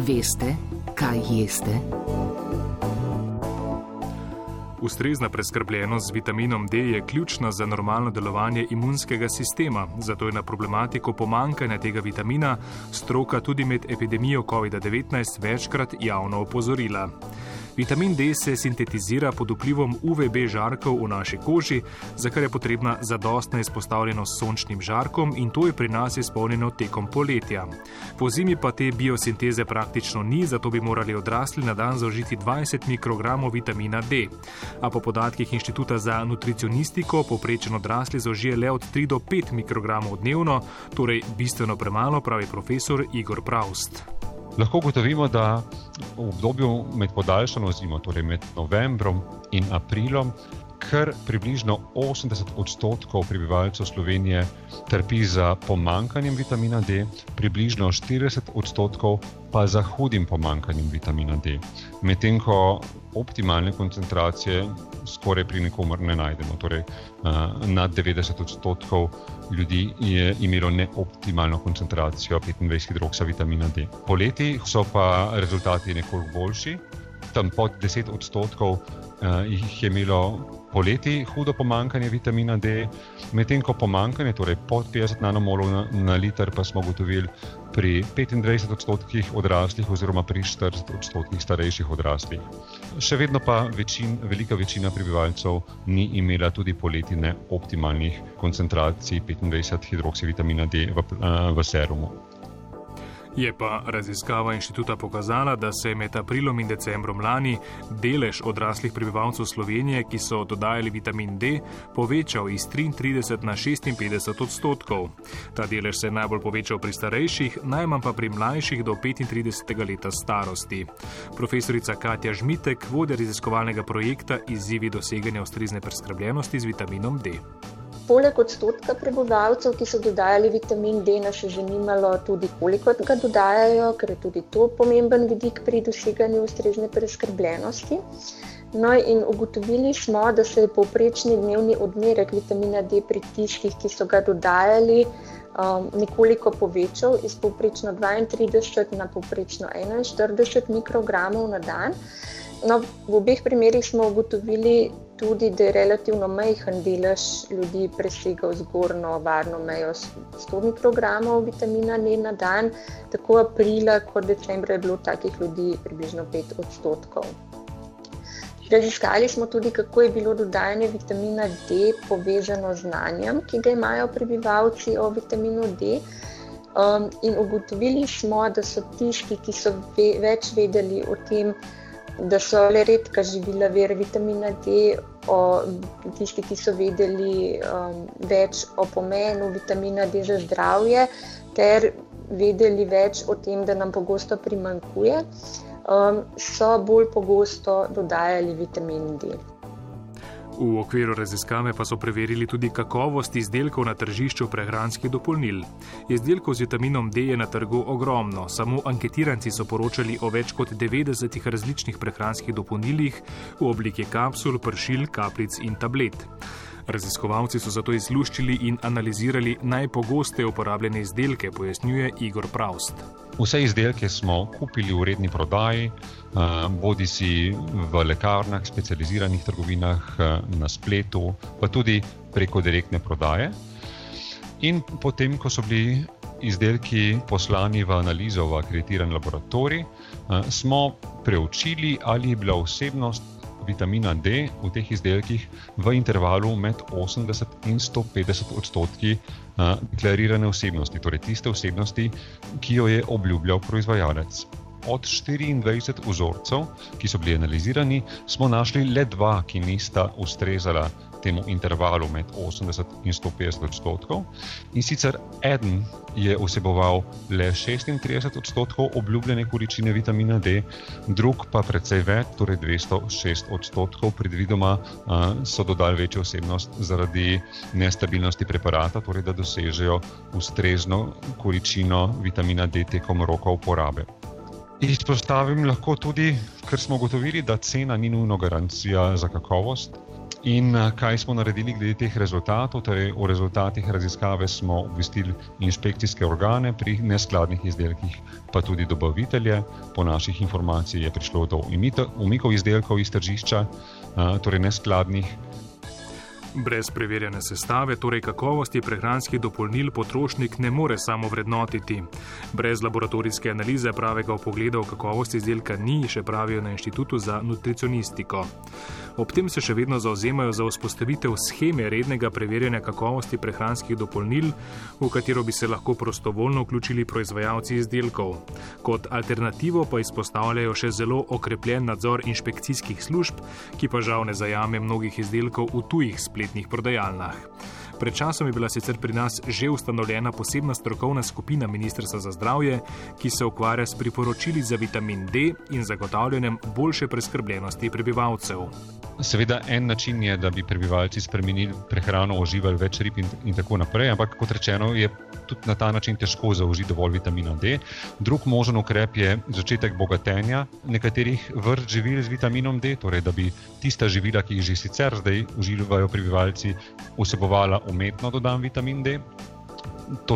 Veste, kaj jeste? Ustrezna preskrbljenost z vitaminom D je ključna za normalno delovanje imunskega sistema, zato je na problematiko pomankanja tega vitamina stroka tudi med epidemijo COVID-19 večkrat javno opozorila. Vitamin D se sintetizira pod vplivom UVB žarkov v naši koži, za kar je potrebna zadostna izpostavljenost sončnim žarkom in to je pri nas izpolnjeno tekom poletja. Po zimi pa te biosinteze praktično ni, zato bi morali odrasli na dan zaužiti 20 mikrogramov vitamina D. A po podatkih Inštituta za nutricionistiko poprečen odrasli zaužije le od 3 do 5 mikrogramov dnevno, torej bistveno premalo, pravi profesor Igor Praust lahko ugotovimo, da v obdobju med podaljšano zimo, torej med novembrom in aprilom, kar približno 80 odstotkov prebivalcev Slovenije trpi za pomankanjem vitamina D, približno 40 odstotkov pa za hudim pomankanjem vitamina D. Medtem ko optimalne koncentracije skoraj pri nikomer ne najdemo. Torej, nad 90 odstotkov ljudi je imelo neoptimalno koncentracijo 25 hidroksa vitamina D. Poleti so pa rezultati nekoliko boljši, tam pod 10 odstotkov jih je imelo poleti hudo pomankanje vitamina D, medtem ko pomankanje, torej pod 50 nanomolov na, na liter, pa smo ugotovili pri 25 odstotkih odraslih, oziroma pri 40 odstotkih starejših odraslih. Še vedno pa večin, velika večina prebivalcev ni imela tudi poleti neoptimalnih koncentracij 25 hidroksivitamina D v, v serumu. Je pa raziskava inštituta pokazala, da se je med aprilom in decembrom lani delež odraslih prebivalcev Slovenije, ki so dodajali vitamin D, povečal iz 33 na 56 odstotkov. Ta delež se je najbolj povečal pri starejših, najmanj pa pri mlajših do 35 leta starosti. Profesorica Katja Žmitek, vodja raziskovalnega projekta Izzivi doseganja ustrezne preskrbljenosti z vitaminom D poleg odstotka prebivalcev, ki so dodajali vitamin D, nas še zanimalo tudi, koliko ga dodajajo, ker je tudi to pomemben vidik pri doseganju ustrezne preskrbljenosti. No, in ugotovili smo, da se je povprečni dnevni odmerek vitamina D pri tistih, ki so ga dodajali, um, nekoliko povečal iz povprečno 32 na povprečno 41 mikrogramov na dan. No, v obeh primerih smo ugotovili tudi, da je relativno majhen delež ljudi presegal zgornjo varno mejo 100 mikrogramov vitamina D na dan, tako aprila kot decembra je bilo takih ljudi približno 5 odstotkov. Raziskali smo tudi, kako je bilo dodajanje vitamina D povezano z znanjem, ki ga imajo prebivalci o vitaminu D. Um, in ugotovili smo, da so tisti, ki so ve, več vedeli o tem, da so le redka živila vir vitamina D, o tisti, ki so vedeli um, več o pomenu vitamina D za zdravje, ter vedeli več o tem, da nam pogosto primankuje, um, so bolj pogosto dodajali vitamin D. V okviru raziskave pa so preverili tudi kakovost izdelkov na tržišču prehranskih dopolnil. Izdelkov z vitaminom D je na trgu ogromno, samo anketiranci so poročali o več kot 90 različnih prehranskih dopolnilih v obliki kapsul, pršil, kaplic in tablet. Raziskovalci so zato izluščili in analizirali najpogosteje uporabljene izdelke, pojasnjuje Igor Praust. Vse izdelke smo kupili v redni prodaji, bodi si v lekarnah, specializiranih trgovinah, na spletu, pa tudi preko direktne prodaje. In potem, ko so bili izdelki poslani v analizo v akreditiran laboratorij, smo preučili, ali je bila vsebnost vitamina D v teh izdelkih v intervalu med 80 in 150 odstotki deklarirane vsebnosti, torej tiste vsebnosti, ki jo je obljubljal proizvajalec. Od 24 vzorcev, ki so bili analizirani, smo našli le dva, ki nista ustrezala temu intervalu med 80 in 150 odstotkov. In sicer eden je vseboval le 36 odstotkov obljubljene količine vitamina D, drug pa precej več, torej 206 odstotkov, predvidoma so dodali večjo vsebnost zaradi nestabilnosti preparata, torej da dosežejo ustrezno količino vitamina D tekom roka uporabe. Izpostavim lahko tudi, ker smo ugotovili, da cena ni nujno garancija za kakovost. In kaj smo naredili glede teh rezultatov? Torej, o rezultatih raziskave smo obvestili inšpekcijske organe pri neskladnih izdelkih, pa tudi dobavitelje. Po naših informacijah je prišlo do umikov izdelkov iz tržišča, torej neskladnih. Brez preverjene sestave, torej kakovosti prehranskih dopolnil, potrošnik ne more samo vrednotiti. Brez laboratorijske analize pravega opogleda o kakovosti izdelka ni, še pravijo na Inštitutu za nutricionistiko. Ob tem se še vedno zauzemajo za vzpostavitev scheme rednega preverjanja kakovosti prehranskih dopolnil, v katero bi se lahko prostovoljno vključili proizvajalci izdelkov. Kot alternativo pa izpostavljajo še zelo okrepljen nadzor inšpekcijskih služb, ki pa žal ne zajame mnogih izdelkov v tujih spletnih spletnih prodajalnah. Pred časom je bila sicer pri nas že ustanovljena posebna strokovna skupina Ministrstva za zdravje, ki se ukvarja s priporočili za vitamin D in zagotavljanjem boljše preskrbljenosti prebivalcev. Seveda, en način je, da bi prebivalci spremenili prehrano, uživali več rib in, in tako naprej, ampak kot rečeno, je tudi na ta način težko zaužiti dovolj vitamina D. Drug možen ukrep je začetek bogatenja nekaterih vrst živil z vitaminom D, torej da bi tista živila, ki jih že sicer zdaj uživajo prebivalci, vsebovala umetno dodan vitamin D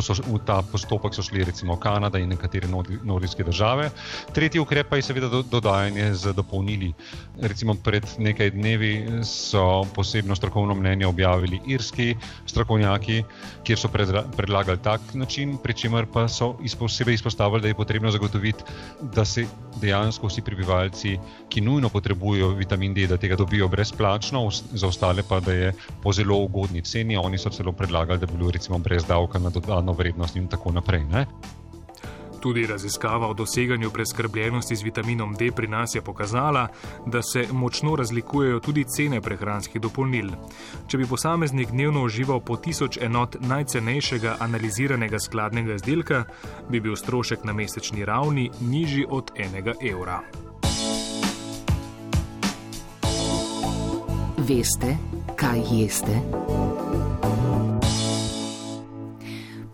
so, v ta postopek so šli recimo Kanada in nekatere nordijske države. Tretji ukrep pa je seveda do, dodajanje z dopolnili. Recimo pred nekaj dnevi so posebno strokovno mnenje objavili irski strokovnjaki, kjer so predlagali tak način, pri čemer pa so posebej izpostavili, da je potrebno zagotoviti, da se dejansko vsi prebivalci, ki nujno potrebujejo vitamin D, da tega dobijo brezplačno, za ostale pa da je po zelo ugodni ceni. Oni so celo predlagali, da bi bilo recimo brez davka na dodano vrednost in tako naprej. Ne? Tudi raziskava o doseganju preskrbljenosti z vitaminom D pri nas je pokazala, da se močno razlikujejo tudi cene prehranskih dopolnil. Če bi posameznik dnevno užival po tisoč enot najcenejšega analiziranega skladnega izdelka, bi bil strošek na mesečni ravni nižji od enega evra. Veste, kaj jeste?